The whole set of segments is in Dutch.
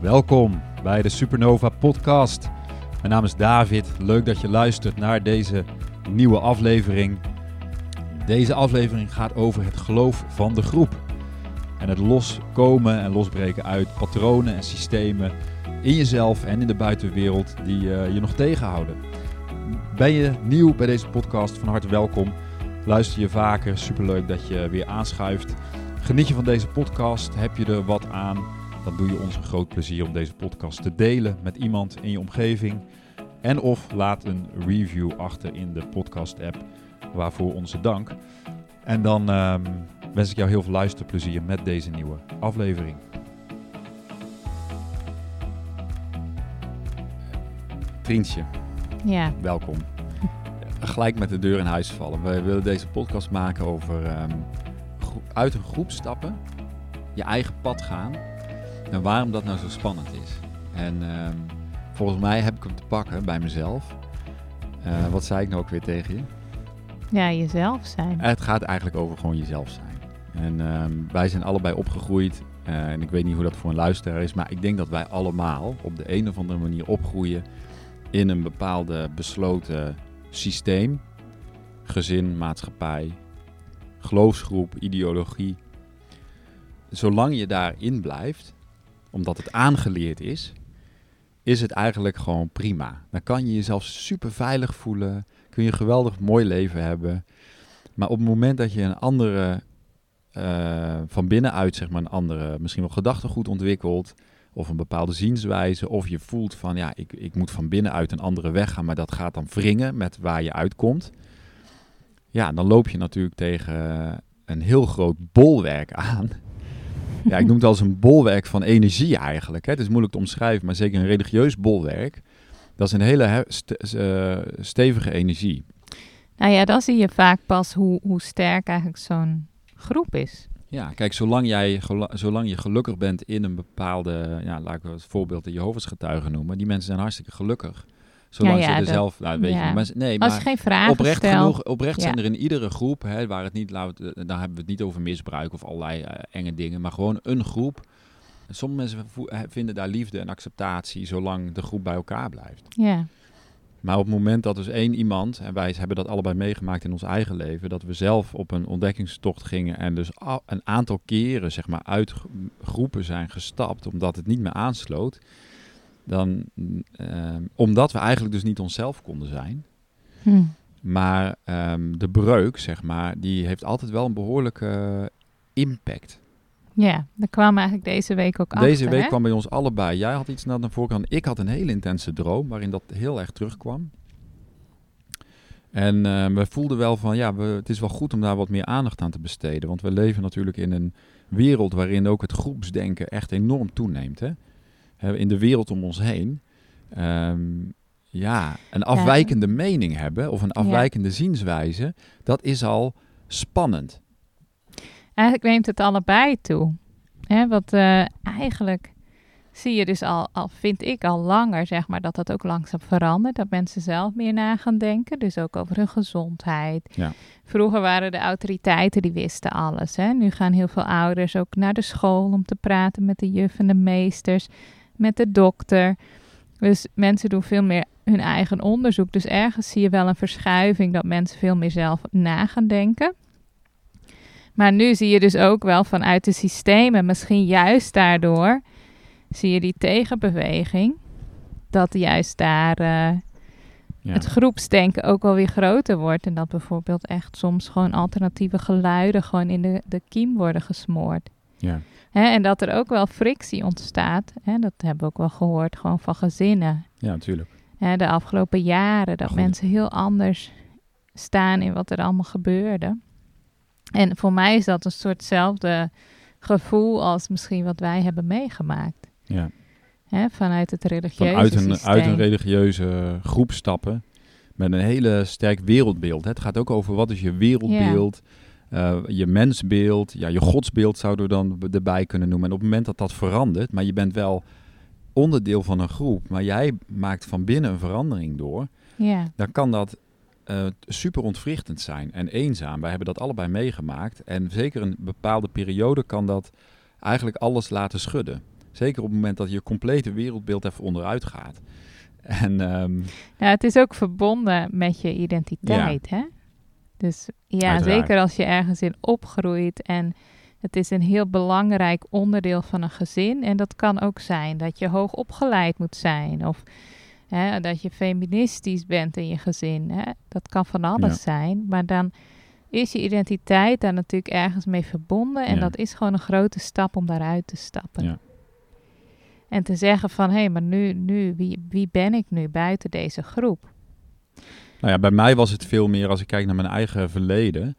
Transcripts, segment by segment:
Welkom bij de Supernova Podcast. Mijn naam is David. Leuk dat je luistert naar deze nieuwe aflevering. Deze aflevering gaat over het geloof van de groep. En het loskomen en losbreken uit patronen en systemen in jezelf en in de buitenwereld die uh, je nog tegenhouden. Ben je nieuw bij deze podcast? Van harte welkom. Luister je vaker? Superleuk dat je weer aanschuift. Geniet je van deze podcast? Heb je er wat aan? Dan doe je ons een groot plezier om deze podcast te delen met iemand in je omgeving. En of laat een review achter in de podcast app. Waarvoor onze dank. En dan um, wens ik jou heel veel luisterplezier met deze nieuwe aflevering. Vriendje, Ja, welkom. Gelijk met de deur in huis vallen. We willen deze podcast maken over ehm, uit een groep stappen, je eigen pad gaan en waarom dat nou zo spannend is. En ehm, volgens mij heb ik hem te pakken bij mezelf. Eh, wat zei ik nou ook weer tegen je? ja, jezelf zijn. Het gaat eigenlijk over gewoon jezelf zijn. En ehm, wij zijn allebei opgegroeid. eh, en ik weet niet hoe dat voor een luisteraar is. Maar ik denk dat wij allemaal op de een of andere manier opgroeien in een bepaalde besloten systeem. Gezin, maatschappij, geloofsgroep, ideologie. Zolang je daarin blijft, omdat het aangeleerd is, is het eigenlijk gewoon prima. Dan kan je jezelf super veilig voelen, kun je een geweldig mooi leven hebben. Maar op het moment dat je een andere, eh, van binnenuit zeg maar een andere, misschien wel gedachtegoed ontwikkelt, of een bepaalde zienswijze, of je voelt van ja, ik, ik moet van binnenuit een andere weg gaan, maar dat gaat dan wringen met waar je uitkomt. Ja, dan loop je natuurlijk tegen een heel groot bolwerk aan. Ja, ik noem het als een bolwerk van energie eigenlijk. Hè. Het is moeilijk te omschrijven, maar zeker een religieus bolwerk. Dat is een hele eh, stevige energie. Nou ja, dan zie je vaak pas hoe, hoe sterk eigenlijk zo'n groep is. Ja, kijk, zolang, jij, zolang je gelukkig bent in een bepaalde, ja, laat ik het voorbeeld de Jehovah's getuigen noemen, die mensen zijn hartstikke gelukkig. Zolang Ja, ja, ze er dat- zelf, nou, weet ja. je, nee, Als maar je geen vragen oprecht, genoeg, oprecht zijn er in iedere groep, hè, waar het niet, laten we dan hebben we het niet over misbruik of allerlei eh, enge dingen, maar gewoon een groep. Sommige mensen vinden daar liefde en acceptatie zolang de groep bij elkaar blijft. Ja, Maar op het moment dat dus één iemand, en wij hebben dat allebei meegemaakt in ons eigen leven, dat we zelf op een ontdekkingstocht gingen en dus een aantal keren zeg maar uit groepen zijn gestapt omdat het niet meer aansloot, dan ehm, omdat we eigenlijk dus niet onszelf konden zijn, hm. maar ehm, de breuk zeg maar, die heeft altijd wel een behoorlijke impact. ja daar kwamen eigenlijk deze week ook Deze achter. week hè? kwam bij ons allebei. Jij had iets naar de voorkant. Ik had een hele intense droom waarin dat heel erg terugkwam. En eh, we voelden wel van ja, we, het is wel goed om daar wat meer aandacht aan te besteden. Want we leven natuurlijk in een wereld waarin ook het groepsdenken echt enorm toeneemt. Hè? In de wereld om ons heen. Ehm, ja, een afwijkende mening hebben of een afwijkende zienswijze, dat is al spannend. Eigenlijk neemt het allebei toe. Hè, want eh, eigenlijk zie je dus al, al, vind ik al langer, zeg maar, dat dat ook langzaam verandert. Dat mensen zelf meer na gaan denken. Dus ook over hun gezondheid. Ja. Vroeger waren de autoriteiten, die wisten alles. Hè? Nu gaan heel veel ouders ook naar de school om te praten met de juf en de meesters. Met de dokter. Dus mensen doen veel meer hun eigen onderzoek. Dus ergens zie je wel een verschuiving dat mensen veel meer zelf na gaan denken. Maar nu zie je dus ook wel vanuit de systemen, misschien juist daardoor, zie je die tegenbeweging. Dat juist daar eh, Ja. het groepsdenken ook alweer groter wordt. En dat bijvoorbeeld echt soms gewoon alternatieve geluiden gewoon in de, de kiem worden gesmoord. ja. Hè, en dat er ook wel frictie ontstaat. Hè, dat hebben we ook wel gehoord, gewoon van gezinnen. ja, natuurlijk. Hè, de afgelopen jaren, dat Goed. mensen heel anders staan in wat er allemaal gebeurde. En voor mij is dat een soortzelfde gevoel als misschien wat wij hebben meegemaakt. Ja. Hè, vanuit het religieuze Vanuit een, systeem. uit een religieuze groep stappen met een hele sterk wereldbeeld. Het gaat ook over wat is je wereldbeeld, eh, je mensbeeld, ja, je godsbeeld zouden we dan erbij kunnen noemen. En op het moment dat dat verandert, maar je bent wel onderdeel van een groep, maar jij maakt van binnen een verandering door, Ja, dan kan dat eh, super ontwrichtend zijn en eenzaam. Wij hebben dat allebei meegemaakt en zeker een bepaalde periode kan dat eigenlijk alles laten schudden. Zeker op het moment dat je complete wereldbeeld even onderuit gaat. En ehm, Ja, het is ook verbonden met je identiteit, hè? Dus ja, Uiteraard. zeker als je ergens in opgroeit en het is een heel belangrijk onderdeel van een gezin. En dat kan ook zijn dat je hoog opgeleid moet zijn of hè, dat je feministisch bent in je gezin. Hè? Dat kan van alles Ja. zijn, maar dan is je identiteit daar natuurlijk ergens mee verbonden en Ja. dat is gewoon een grote stap om daaruit te stappen. Ja. En te zeggen van, hé, maar nu, nu wie, wie ben ik nu buiten deze groep? Nou ja, bij mij was het veel meer, als ik kijk naar mijn eigen verleden,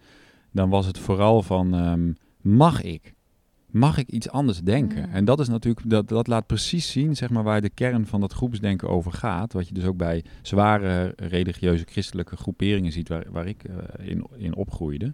dan was het vooral van, ehm, mag ik? Mag ik iets anders denken? Mm. En dat is natuurlijk, dat, dat laat precies zien, zeg maar, waar de kern van dat groepsdenken over gaat. Wat je dus ook bij zware religieuze christelijke groeperingen ziet, waar, waar ik eh, in, in opgroeide.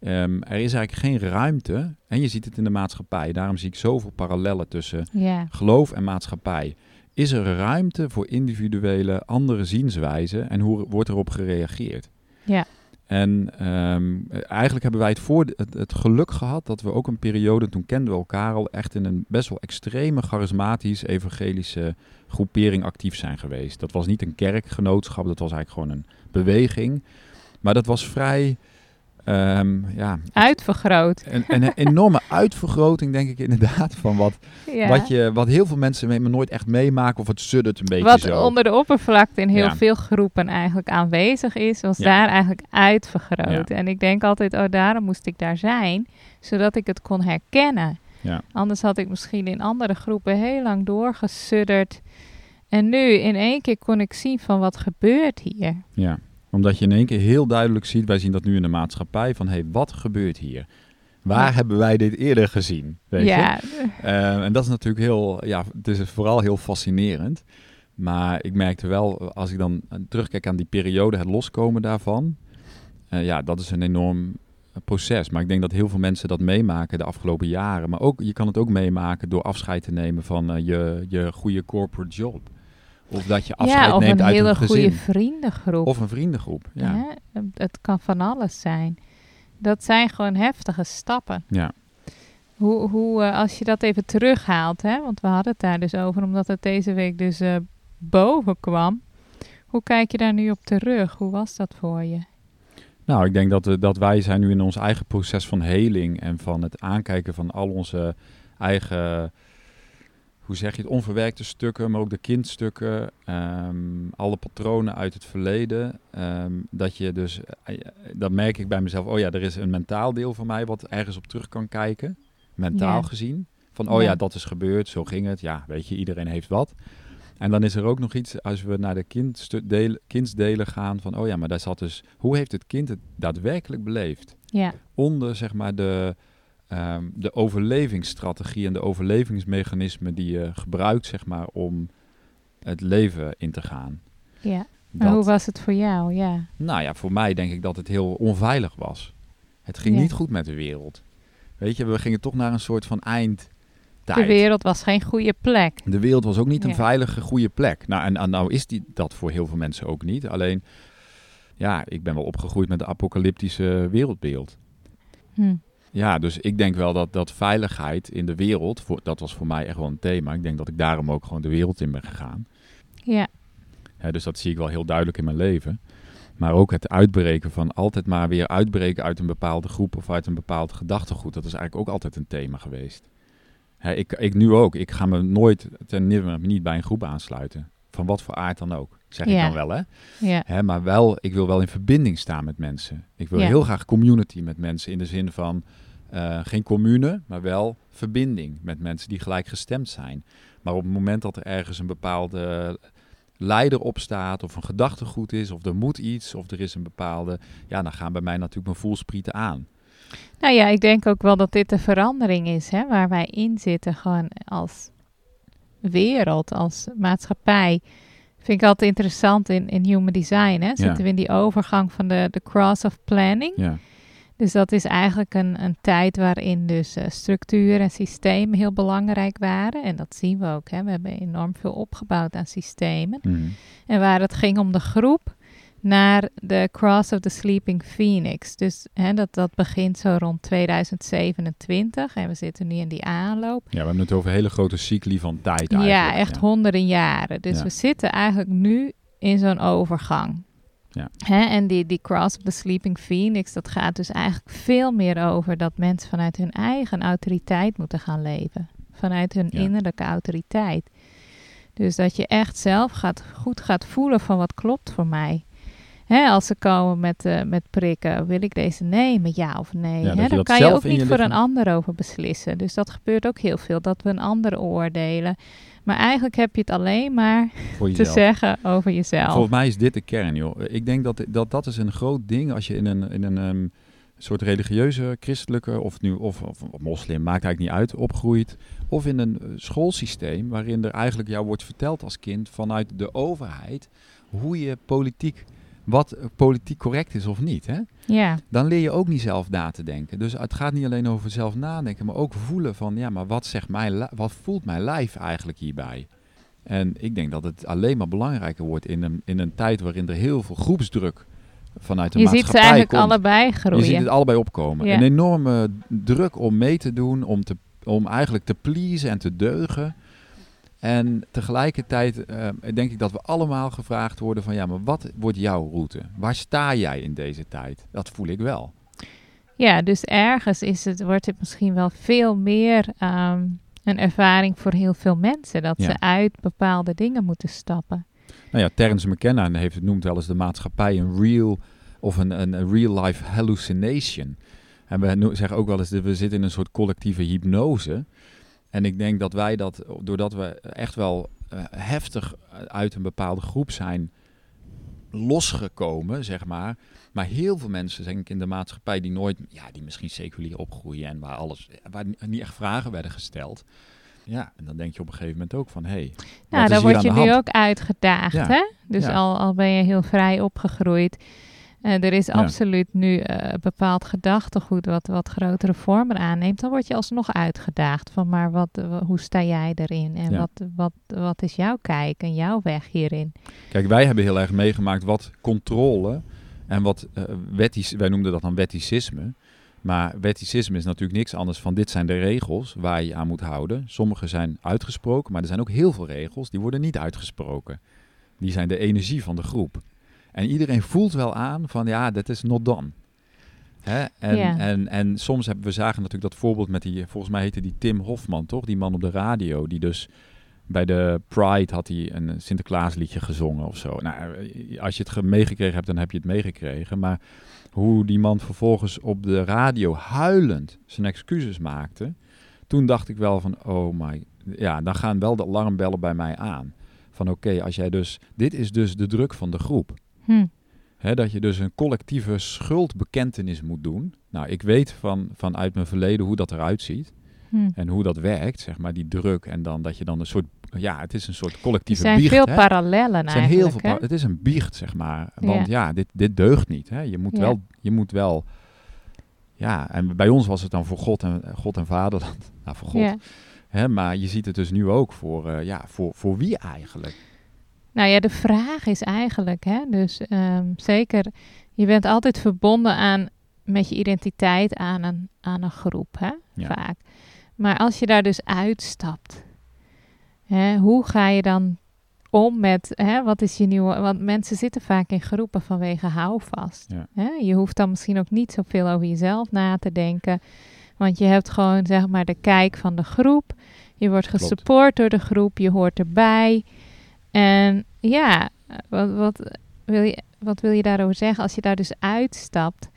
Ehm, er is eigenlijk geen ruimte, en je ziet het in de maatschappij, daarom zie ik zoveel parallellen tussen geloof en maatschappij. Is er ruimte voor individuele andere zienswijzen en hoe wordt erop gereageerd? Ja. En ehm, eigenlijk hebben wij het, voor, het, het geluk gehad dat we ook een periode, toen kenden we elkaar al, echt in een best wel extreme, charismatisch, evangelische groepering actief zijn geweest. Dat was niet een kerkgenootschap, dat was eigenlijk gewoon een beweging. Maar dat was vrij, ehm, ja, uitvergroot. een, een enorme uitvergroting, denk ik inderdaad, van wat, Ja. wat, je, wat heel veel mensen me- me nooit echt meemaken of het suddert een beetje Wat zo. onder de oppervlakte in heel Ja. veel groepen eigenlijk aanwezig is, was Ja. daar eigenlijk uitvergroot. En ik denk altijd, oh, daarom moest ik daar zijn, zodat ik het kon herkennen. Ja. Anders had ik misschien in andere groepen heel lang doorgesudderd. En nu in één keer kon ik zien van wat gebeurt hier. Ja, omdat je in één keer heel duidelijk ziet, wij zien dat nu in de maatschappij, van hé, hey, wat gebeurt hier? Waar Ja. hebben wij dit eerder gezien? Weet je? ja, Eh, en dat is natuurlijk heel, ja, het is vooral heel fascinerend. Maar ik merkte wel, als ik dan eh, terugkijk aan die periode, het loskomen daarvan, eh, ja, dat is een enorm proces. Maar ik denk dat heel veel mensen dat meemaken de afgelopen jaren. Maar ook, je kan het ook meemaken door afscheid te nemen van je, je goede corporate job. Of dat je afscheid ja, of neemt een uit hele een gezin. goede vriendengroep. Of een vriendengroep. Ja. Het kan van alles zijn. Dat zijn gewoon heftige stappen. ja. Hoe, hoe eh, als je dat even terughaalt, hè? want we hadden het daar dus over, omdat het deze week dus eh, boven kwam. Hoe kijk je daar nu op terug? Hoe was dat voor je? Nou, ik denk dat, we, dat wij zijn nu in ons eigen proces van heling en van het aankijken van al onze eigen, hoe zeg je het, onverwerkte stukken, maar ook de kindstukken, ehm, alle patronen uit het verleden. ehm, dat je dus, eh, dat merk ik bij mezelf, oh ja, er is een mentaal deel van mij wat ergens op terug kan kijken, mentaal Ja. gezien. Van, oh ja. Ja. dat is gebeurd, zo ging het. Ja, weet je, iedereen heeft wat. En dan is er ook nog iets, als we naar de deel- kindsdelen gaan, van, oh ja, maar daar zat dus, hoe heeft het kind het daadwerkelijk beleefd? Ja, Onder, zeg maar, de, ehm, de overlevingsstrategie en de overlevingsmechanismen die je gebruikt, zeg maar, om het leven in te gaan. ja. Dat- hoe was het voor jou? Ja, nou ja, voor mij denk ik dat het heel onveilig was. Het ging Ja. niet goed met de wereld. Weet je, we gingen toch naar een soort van eindtijd. de wereld was geen goede plek. De wereld was ook niet een Ja. veilige, goede plek. Nou, en, en nou is die dat voor heel veel mensen ook niet. Alleen, ja, ik ben wel opgegroeid met een apocalyptische wereldbeeld. Hm. Ja, dus ik denk wel dat, dat veiligheid in de wereld, voor, dat was voor mij echt wel een thema. Ik denk dat ik daarom ook gewoon de wereld in ben gegaan. Ja, Hè, dus dat zie ik wel heel duidelijk in mijn leven. Maar ook het uitbreken van altijd maar weer uitbreken uit een bepaalde groep of uit een bepaald gedachtegoed. Dat is eigenlijk ook altijd een thema geweest. Hè, ik, ik nu ook. Ik ga me nooit ten niet bij een groep aansluiten. Van wat voor aard dan ook. Zeg ik dan wel, hè? ja, Hè, maar wel, ik wil wel in verbinding staan met mensen. Ik wil Ja. heel graag community met mensen in de zin van eh, geen commune, maar wel verbinding met mensen die gelijkgestemd zijn. Maar op het moment dat er ergens een bepaalde leider op staat, of een gedachtegoed is, of er moet iets, of er is een bepaalde, ja, dan gaan bij mij natuurlijk mijn voelsprieten aan. Nou ja, ik denk ook wel dat dit de verandering is, hè, waar wij in zitten, gewoon als wereld, als maatschappij. Vind ik altijd interessant in, in human design. Hè? Zitten we in die overgang van de, de cross of planning. Ja, Dus dat is eigenlijk een, een tijd waarin dus eh, structuur en systemen heel belangrijk waren. En dat zien we ook. Hè? We hebben enorm veel opgebouwd aan systemen. Mhm. En waar het ging om de groep, naar de Cross of the Sleeping Phoenix. Dus hè, dat, dat begint zo rond 2027 en we zitten nu in die aanloop. Ja, we hebben het over hele grote cycli van tijd eigenlijk. Ja, echt honderden jaren. Dus Ja. we zitten eigenlijk nu in zo'n overgang. Ja. Hè, en die, die Cross of the Sleeping Phoenix, dat gaat dus eigenlijk veel meer over dat mensen vanuit hun eigen autoriteit moeten gaan leven. Vanuit hun Ja. innerlijke autoriteit. Dus dat je echt zelf gaat, goed gaat voelen van wat klopt voor mij. Hè, als ze komen met, eh, met prikken, wil ik deze nemen, ja of nee? Ja, Hè, dan kan je ook niet je voor een ander over beslissen. Dus dat gebeurt ook heel veel, dat we een ander oordelen. Maar eigenlijk heb je het alleen maar te zeggen over jezelf. Volgens mij is dit de kern, joh. Ik denk dat dat, dat is een groot ding als je in een, in een ehm, soort religieuze, christelijke of, nu, of, of, of moslim, maakt eigenlijk niet uit, opgroeit. Of in een eh, schoolsysteem waarin er eigenlijk jou wordt verteld als kind vanuit de overheid hoe je politiek, wat politiek correct is of niet. Hè? Ja, Dan leer je ook niet zelf na te denken. Dus het gaat niet alleen over zelf nadenken, maar ook voelen van, ja, maar wat, zegt mijn, li- wat voelt mijn lijf eigenlijk hierbij? En ik denk dat het alleen maar belangrijker wordt in een, in een tijd waarin er heel veel groepsdruk vanuit de je ziet ze maatschappij eigenlijk komt. allebei Je groeien. ziet het allebei opkomen. Ja. Een enorme druk om mee te doen, om, te, om eigenlijk te pleasen en te deugen. En tegelijkertijd eh, denk ik dat we allemaal gevraagd worden van ja, maar wat wordt jouw route? Waar sta jij in deze tijd? Dat voel ik wel. Ja, dus ergens is het, wordt het misschien wel veel meer ehm, een ervaring voor heel veel mensen. Dat Ja. ze uit bepaalde dingen moeten stappen. Nou ja, Terence McKenna heeft het noemt wel eens de maatschappij een real of een, een, real life hallucination. En we zeggen ook wel eens dat we zitten in een soort collectieve hypnose. En ik denk dat wij dat, doordat we echt wel eh, heftig uit een bepaalde groep zijn losgekomen, zeg maar. Maar heel veel mensen, denk ik, in de maatschappij die nooit, ja, die misschien seculier opgroeien en waar alles, waar niet echt vragen werden gesteld. Ja, en dan denk je op een gegeven moment ook van, hé, hey, Nou, hier word je nu hand? ook uitgedaagd, Ja. hè? Dus Ja. al, al ben je heel vrij opgegroeid. Eh, er is Ja. absoluut nu eh, bepaald gedachtegoed wat, wat grotere vormen aanneemt. Dan word je alsnog uitgedaagd van, maar wat, hoe sta jij erin? En Ja. wat, wat, wat is jouw kijk en jouw weg hierin? Kijk, wij hebben heel erg meegemaakt wat controle en wat wettisch, wij noemden dat dan wetticisme. Maar wetticisme is natuurlijk niks anders van dit zijn de regels waar je aan moet houden. Sommige zijn uitgesproken, maar er zijn ook heel veel regels die worden niet uitgesproken. Die zijn de energie van de groep. En iedereen voelt wel aan van ja, dat is not done. Hè? En, en, en soms hebben we zagen natuurlijk dat voorbeeld met die, volgens mij heette die Tim Hofman, toch? Die man op de radio, die dus bij de Pride had hij een Sinterklaasliedje gezongen of zo. Nou, als je het ge- meegekregen hebt, dan heb je het meegekregen. Maar hoe die man vervolgens op de radio huilend zijn excuses maakte, toen dacht ik wel van, oh my, ja, dan gaan wel de alarmbellen bij mij aan. Van oké, als jij dus, dit is dus de druk van de groep. Hm. Dat je dus een collectieve schuldbekentenis moet doen. Nou, ik weet van, vanuit mijn verleden hoe dat eruit ziet. Hm. En hoe dat werkt, zeg maar, die druk. En dan dat je dan een soort, ja, het is een soort Er collectieve zijn biecht. veel hè? parallellen Er zijn heel veel hè? het is een biecht, zeg maar. Want ja, dit, dit deugt niet. Hè? Je, moet Ja. wel, je moet wel... Ja, en bij ons was het dan voor God en, God en Vaderland. Nou, voor God. Ja. Hè? Maar je ziet het dus nu ook voor, eh, ja, voor, voor wie eigenlijk? Nou ja, de vraag is eigenlijk, hè, dus ehm, zeker, je bent altijd verbonden aan, met je identiteit aan een, aan een groep, hè, Ja. vaak. Maar als je daar dus uitstapt, hè, hoe ga je dan om met, hè, wat is je nieuwe, want mensen zitten vaak in groepen vanwege houvast. Ja. Hè? Je hoeft dan misschien ook niet zoveel over jezelf na te denken, want je hebt gewoon, zeg maar, de kijk van de groep. Je wordt gesupport door de groep, je hoort erbij. En ja, wat, wat, wil je, wat wil je daarover zeggen? Als je daar dus uitstapt,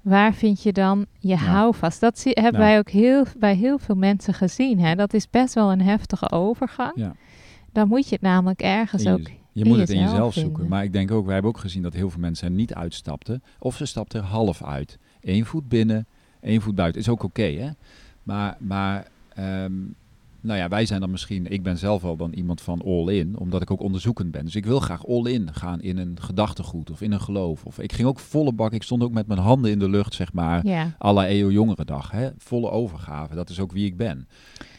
waar vind je dan je houvast? Dat zie, hebben wij ook heel, bij heel veel mensen gezien. Hè? Dat is best wel een heftige overgang. Ja. Dan moet je het namelijk ergens In ook... je, je moet het in jezelf zoeken. Maar ik denk ook, wij hebben ook gezien dat heel veel mensen er niet uitstapten. Of ze stapten er half uit. Eén voet binnen, één voet buiten. Is ook oké, hè? Maar, maar ehm, nou ja, wij zijn dan misschien... Ik ben zelf wel dan iemand van all-in, omdat ik ook onderzoekend ben. Dus ik wil graag all-in gaan in een gedachtegoed of in een geloof. Of ik ging ook volle bak, ik stond ook met mijn handen in de lucht, zeg maar... Ja, à la EO Jongerendag, hè? volle overgave. Dat is ook wie ik ben.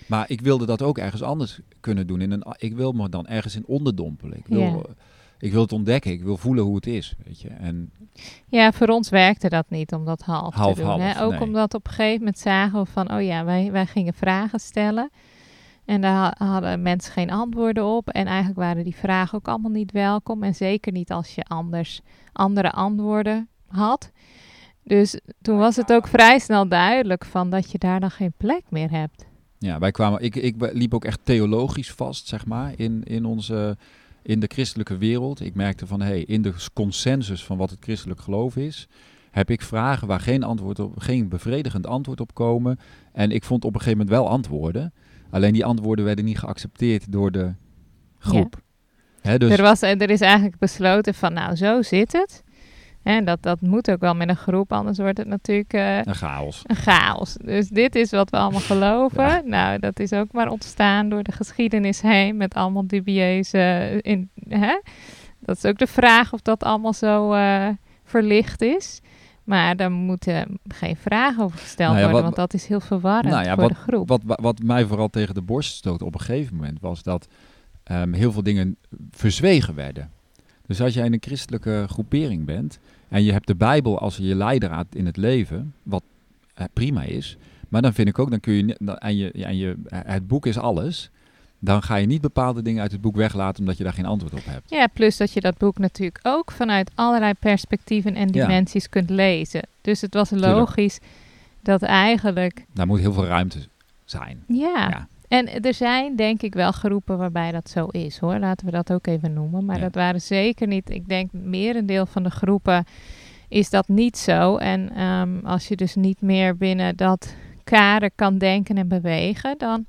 Maar ik wilde dat ook ergens anders kunnen doen. In een, ik wil me dan ergens in onderdompelen. Ik wil, Ja. ik wil het ontdekken, ik wil voelen hoe het is, weet je. En Ja, voor ons werkte dat niet om dat half, Half, te doen. half, hè? Ook nee. omdat op een gegeven moment zagen we van, oh ja, wij, wij gingen vragen stellen. En daar ha- hadden mensen geen antwoorden op. En eigenlijk waren die vragen ook allemaal niet welkom. En zeker niet als je anders andere antwoorden had. Dus toen was het ook vrij snel duidelijk van dat je daar dan geen plek meer hebt. ja, wij kwamen, ik, ik liep ook echt theologisch vast, zeg maar, in, in onze, in de christelijke wereld. Ik merkte van, hé, hey, in de consensus van wat het christelijk geloof is, heb ik vragen waar geen antwoord op, geen bevredigend antwoord op komen. En ik vond op een gegeven moment wel antwoorden. Alleen die antwoorden werden niet geaccepteerd door de groep. Hè, dus, Er, was, er is eigenlijk besloten van, nou, zo zit het. En dat, dat moet ook wel met een groep, anders wordt het natuurlijk eh, een chaos. een chaos. Dus dit is wat we allemaal geloven. Ja. Nou, dat is ook maar ontstaan door de geschiedenis heen met allemaal dubieuze... In, hè? Dat is ook de vraag of dat allemaal zo eh, verlicht is. Maar daar moeten geen vragen over gesteld Nou ja, worden, wat- want dat is heel verwarrend Nou ja, voor de groep. Wat, wa- wat mij vooral tegen de borst stootte op een gegeven moment was dat ehm, heel veel dingen verzwegen werden. Dus als jij in een christelijke groepering bent en je hebt de Bijbel als je leidraad in het leven, wat eh, prima is, maar dan vind ik ook, dan kun je, en, je, en je, het boek is alles, dan ga je niet bepaalde dingen uit het boek weglaten omdat je daar geen antwoord op hebt. Ja, plus dat je dat boek natuurlijk ook vanuit allerlei perspectieven en Ja. dimensies kunt lezen. Dus het was Tuurlijk. logisch dat eigenlijk... Daar moet heel veel ruimte zijn. Ja, Ja. En er zijn denk ik wel groepen waarbij dat zo is hoor. Laten we dat ook even noemen. Maar Ja. dat waren zeker niet. Ik denk merendeel van de groepen is dat niet zo. En ehm, als je dus niet meer binnen dat kader kan denken en bewegen, dan,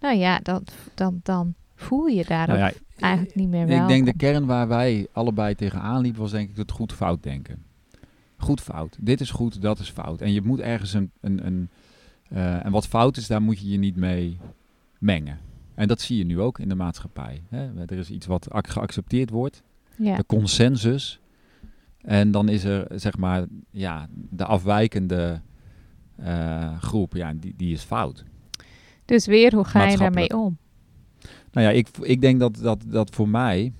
nou ja, dan, dan, dan voel je daar Nou ja, eigenlijk niet meer wel. Ik denk de kern waar wij allebei tegenaan liepen was denk ik het goed fout denken. Goed fout. Dit is goed, dat is fout. En je moet ergens een... een, een eh, en wat fout is, daar moet je je niet mee mengen. En dat zie je nu ook in de maatschappij. Hè? Er is iets wat ac- geaccepteerd wordt. ja. De consensus. En dan is er, zeg maar, ja, de afwijkende eh, groep. Ja, die, die is fout. Dus weer, hoe ga je daarmee om? Nou ja, ik, ik denk dat, dat, dat voor mij,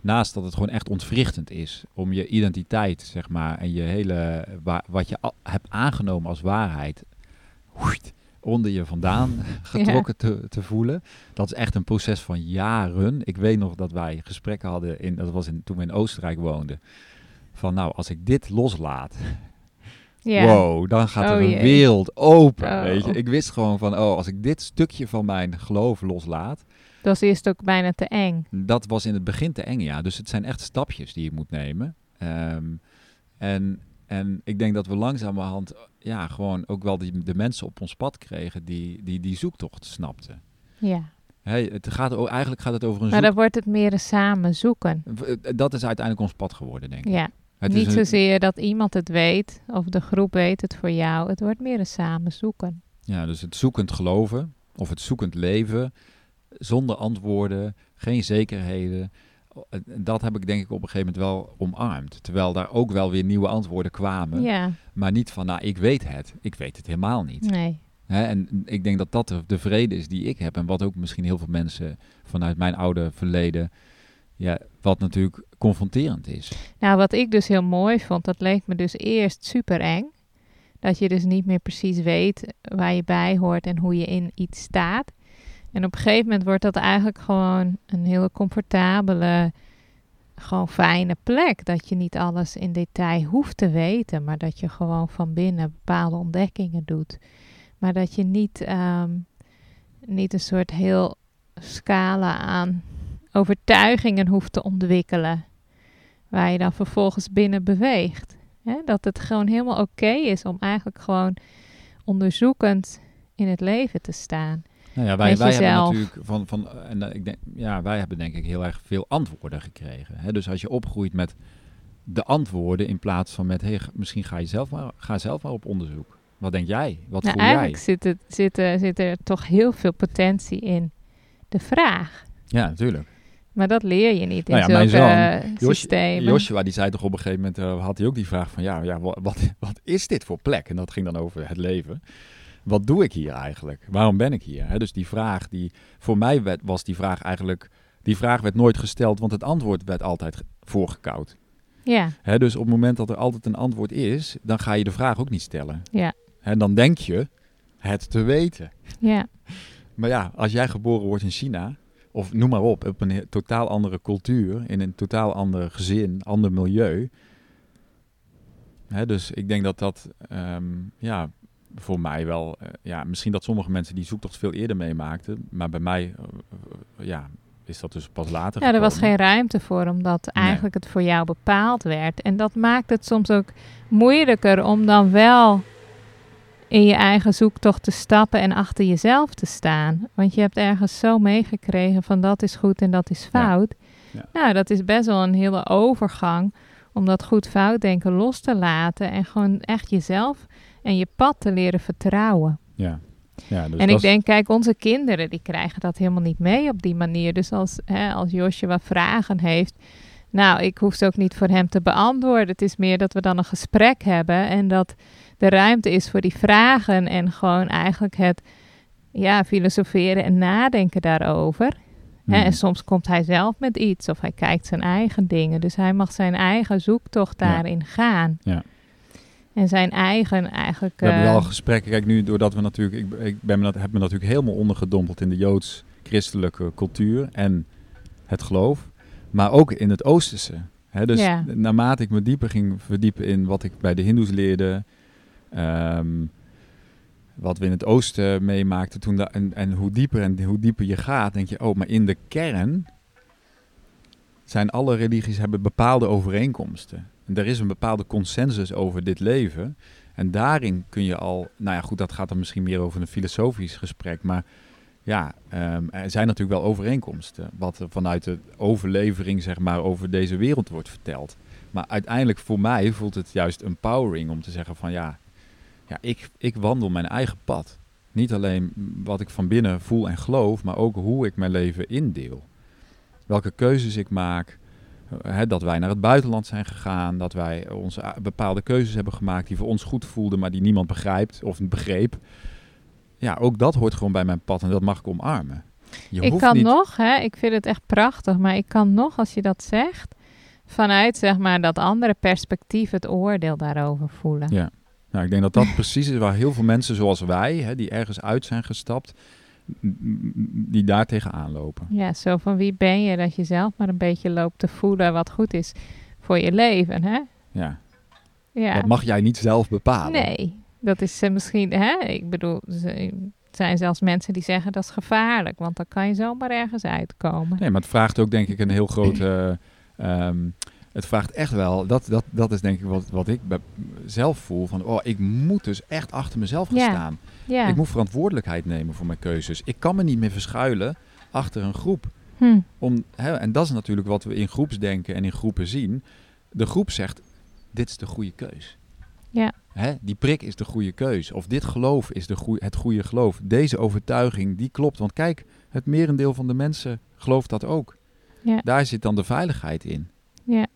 naast dat het gewoon echt ontwrichtend is om je identiteit, zeg maar, en je hele, wa- wat je al, hebt aangenomen als waarheid, onder je vandaan getrokken te, te voelen. Dat is echt een proces van jaren. Ik weet nog dat wij gesprekken hadden, in, dat was in, toen we in Oostenrijk woonden, van nou, als ik dit loslaat, Ja. wow, dan gaat er Oh een jee. wereld open, Oh. weet je. Ik wist gewoon van, oh, als ik dit stukje van mijn geloof loslaat, Dat was eerst ook bijna te eng. dat was in het begin te eng, ja. Dus het zijn echt stapjes die je moet nemen. Ehm, en, en ik denk dat we langzamerhand ja, gewoon ook wel die, de mensen op ons pad kregen die die, die zoektocht snapten. Ja. Hey, het gaat, o- eigenlijk gaat het over een Maar zoek... dan wordt het meer een samen zoeken. Eh, Dat is uiteindelijk ons pad geworden, denk ik. Ja. Het Niet een- zozeer dat iemand het weet of de groep weet het voor jou. Het wordt meer een samen zoeken. Ja, dus het zoekend geloven of het zoekend leven zonder antwoorden, geen zekerheden. Dat heb ik denk ik op een gegeven moment wel omarmd. Terwijl daar ook wel weer nieuwe antwoorden kwamen. Ja, Maar niet van, nou, ik weet het. Ik weet het helemaal niet. nee. En ik denk dat dat de, de vrede is die ik heb. En wat ook misschien heel veel mensen vanuit mijn oude verleden, ja, wat natuurlijk confronterend is. Nou, wat ik dus heel mooi vond, dat leek me dus eerst super eng. Dat je dus niet meer precies weet waar je bij hoort en hoe je in iets staat. En op een gegeven moment wordt dat eigenlijk gewoon een hele comfortabele, gewoon fijne plek. Dat je niet alles in detail hoeft te weten, maar dat je gewoon van binnen bepaalde ontdekkingen doet. Maar dat je niet, ehm, niet een soort heel scala aan overtuigingen hoeft te ontwikkelen. Waar je dan vervolgens binnen beweegt. Dat het gewoon helemaal oké is om eigenlijk gewoon onderzoekend in het leven te staan. Nou ja, wij, wij hebben natuurlijk van, van en eh, ik denk, ja, wij hebben denk ik heel erg veel antwoorden gekregen. Hè? Dus als je opgroeit met de antwoorden in plaats van met, hey, misschien ga je zelf maar, ga zelf maar op onderzoek. Wat denk jij? Wat nou, voel jij? eigenlijk zit, het, zit, er, zit er toch heel veel potentie in de vraag. Ja, natuurlijk. Maar dat leer je niet in Nou ja, mijn zoon. Joshua die zei toch op een gegeven moment, eh, had hij ook die vraag van, ja, ja wat, wat, is dit voor plek? En dat ging dan over het leven. Wat doe ik hier eigenlijk? Waarom ben ik hier? Dus die vraag, die, voor mij werd, was die vraag eigenlijk, Die vraag werd nooit gesteld, want het antwoord werd altijd ge- voorgekoud. Ja, dus op het moment dat er altijd een antwoord is, dan ga je de vraag ook niet stellen. Ja. Hè, dan denk je het te weten. ja, Maar ja, als jij geboren wordt in China, of noem maar op, op een totaal andere cultuur, in een totaal ander gezin, ander milieu. Hè, dus ik denk dat dat, ehm, ja, voor mij wel, eh, ja, misschien dat sommige mensen die zoektocht veel eerder meemaakten, maar bij mij, eh, eh, ja, is dat dus pas later ja, er was geen ruimte voor, omdat Nee. eigenlijk het voor jou bepaald werd. En dat maakt het soms ook moeilijker om dan wel in je eigen zoektocht te stappen en achter jezelf te staan. Want je hebt ergens zo meegekregen van dat is goed en dat is fout. Ja. Nou, dat is best wel een hele overgang om dat goed-fout denken los te laten en gewoon echt jezelf en je pad te leren vertrouwen. Ja. Ja, dus en ik denk, kijk, onze kinderen die krijgen dat helemaal niet mee op die manier. Dus als, hè, als Josje wat vragen heeft, nou, ik hoef ze ook niet voor hem te beantwoorden. Het is meer dat we dan een gesprek hebben en dat de ruimte is voor die vragen en gewoon eigenlijk het ja, filosoferen en nadenken daarover. Hè, en soms komt hij zelf met iets of hij kijkt zijn eigen dingen. Dus hij mag zijn eigen zoektocht Ja. daarin gaan. Ja. En zijn eigen eigenlijk... We hebben eh, wel gesprekken. Kijk, nu doordat we natuurlijk, ik, ik ben me, dat- heb me natuurlijk helemaal ondergedompeld in de joods-christelijke cultuur en het geloof, maar ook in het Oosterse. Hè, dus Ja. naarmate ik me dieper ging verdiepen in wat ik bij de Hindoes leerde, ehm, wat we in het Oosten meemaakten toen, en hoe dieper en hoe dieper je gaat, denk je, oh, maar in de kern zijn alle religies hebben bepaalde overeenkomsten. En er is een bepaalde consensus over dit leven. En daarin kun je al, nou ja, goed, dat gaat dan misschien meer over een filosofisch gesprek. Maar ja, ehm, er zijn natuurlijk wel overeenkomsten. Wat er vanuit de overlevering, zeg maar, over deze wereld wordt verteld. Maar uiteindelijk voor mij voelt het juist empowering om te zeggen van ja, ja ik, ik wandel mijn eigen pad. Niet alleen wat ik van binnen voel en geloof, maar ook hoe ik mijn leven indeel. Welke keuzes ik maak. Eh, dat wij naar het buitenland zijn gegaan. Dat wij onze a- bepaalde keuzes hebben gemaakt die voor ons goed voelden, maar die niemand begrijpt of begreep. Ja, ook dat hoort gewoon bij mijn pad en dat mag ik omarmen. Je ik hoeft kan niet, nog, hè, ik vind het echt prachtig, maar ik kan nog, als je dat zegt, vanuit zeg maar dat andere perspectief het oordeel daarover voelen. Ja. Nou, ik denk dat dat precies is waar heel veel mensen zoals wij, hè, die ergens uit zijn gestapt, die daar tegenaan lopen. Ja, zo van wie ben je dat je zelf maar een beetje loopt te voelen wat goed is voor je leven, hè? Ja. Ja. Dat mag jij niet zelf bepalen. Nee, dat is eh, misschien, hè? Ik bedoel, zijn zelfs mensen die zeggen dat is gevaarlijk, want dan kan je zomaar ergens uitkomen. Nee, maar het vraagt ook denk ik een heel grote... ehm, het vraagt echt wel, dat, dat, dat is denk ik wat, wat ik bij- zelf voel, van oh, ik moet dus echt achter mezelf gaan staan. Ja. Ik moet verantwoordelijkheid nemen voor mijn keuzes. Ik kan me niet meer verschuilen achter een groep. Hm. Om, hè, en dat is natuurlijk wat we in groepsdenken en in groepen zien. De groep zegt, dit is de goede keus. Ja. Hè, die prik is de goede keus. Of dit geloof is de goeie, het goede geloof. Deze overtuiging, die klopt. Want kijk, het merendeel van de mensen gelooft dat ook. Ja. Daar zit dan de veiligheid in. Ja.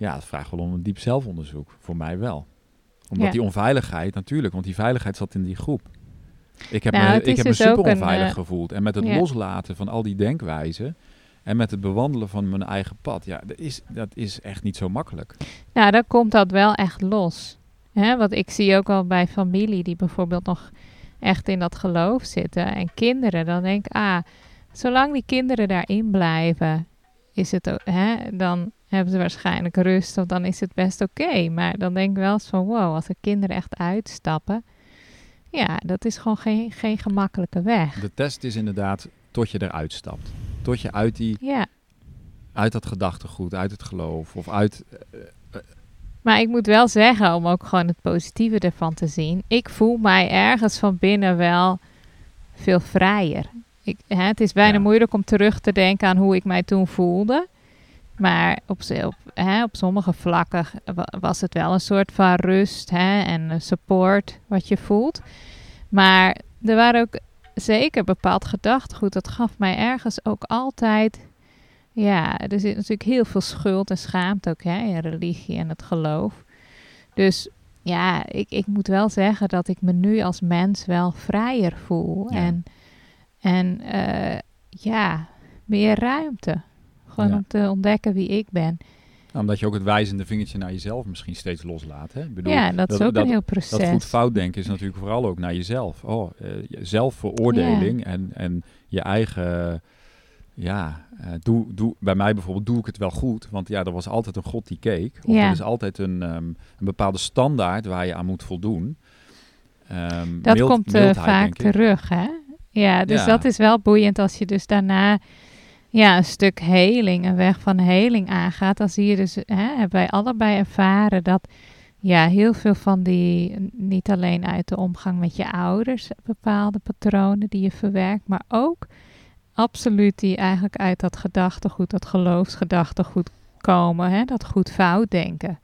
Ja, dat vraagt wel om een diep zelfonderzoek. Voor mij wel. Omdat Ja. die onveiligheid, natuurlijk, want die veiligheid zat in die groep. Ik heb Nou, me, het ik heb me dus super een, onveilig eh, gevoeld. En met het ja. loslaten van al die denkwijzen en met het bewandelen van mijn eigen pad, ja, dat is, dat is echt niet zo makkelijk. Nou, dan komt dat wel echt los. Hè? Want ik zie ook al bij familie die bijvoorbeeld nog echt in dat geloof zitten. En kinderen, dan denk ik, ah, zolang die kinderen daarin blijven, is het hè, dan hebben ze waarschijnlijk rust, of dan is het best oké. Maar dan denk ik wel eens van, wow, als de kinderen echt uitstappen, ja, dat is gewoon geen, geen gemakkelijke weg. De test is inderdaad tot je eruit stapt. Tot je uit, die, Ja, uit dat gedachtegoed, uit het geloof of uit... Maar ik moet wel zeggen, om ook gewoon het positieve ervan te zien. Ik voel mij ergens van binnen wel veel vrijer. Ik, hè, het is bijna Ja. moeilijk om terug te denken aan hoe ik mij toen voelde. Maar op, op, hè, op sommige vlakken wa- was het wel een soort van rust hè, en support wat je voelt. Maar er waren ook zeker bepaald gedachtegoed. Dat gaf mij ergens ook altijd ja, er zit natuurlijk heel veel schuld en schaamte ook hè, in religie en het geloof. Dus ja, ik, ik moet wel zeggen dat ik me nu als mens wel vrijer voel. Ja. En, en eh, ja, meer ruimte. Gewoon Ja. om te ontdekken wie ik ben. Nou, omdat je ook het wijzende vingertje naar jezelf misschien steeds loslaat. Hè? Ik bedoel, ja, dat, is dat- ook dat- een heel proces. Dat goed fout denken is natuurlijk vooral ook naar jezelf. Oh, je- zelfveroordeling en, en je eigen... Ja, eh, doe, doe, bij mij bijvoorbeeld doe ik het wel goed. Want ja, er was altijd een God die keek. Of Ja. er is altijd een, ehm, een bepaalde standaard waar je aan moet voldoen. Ehm, Dat mild- komt vaak terug, hè? Ja, dus Ja. dat is wel boeiend als je dus daarna ja, een stuk heling, een weg van heling aangaat. Dan zie je dus, hè, hebben wij allebei ervaren dat ja, heel veel van die, niet alleen uit de omgang met je ouders, bepaalde patronen die je verwerkt, maar ook absoluut die eigenlijk uit dat gedachtegoed, dat geloofsgedachtegoed komen, hè, dat goed fout denken.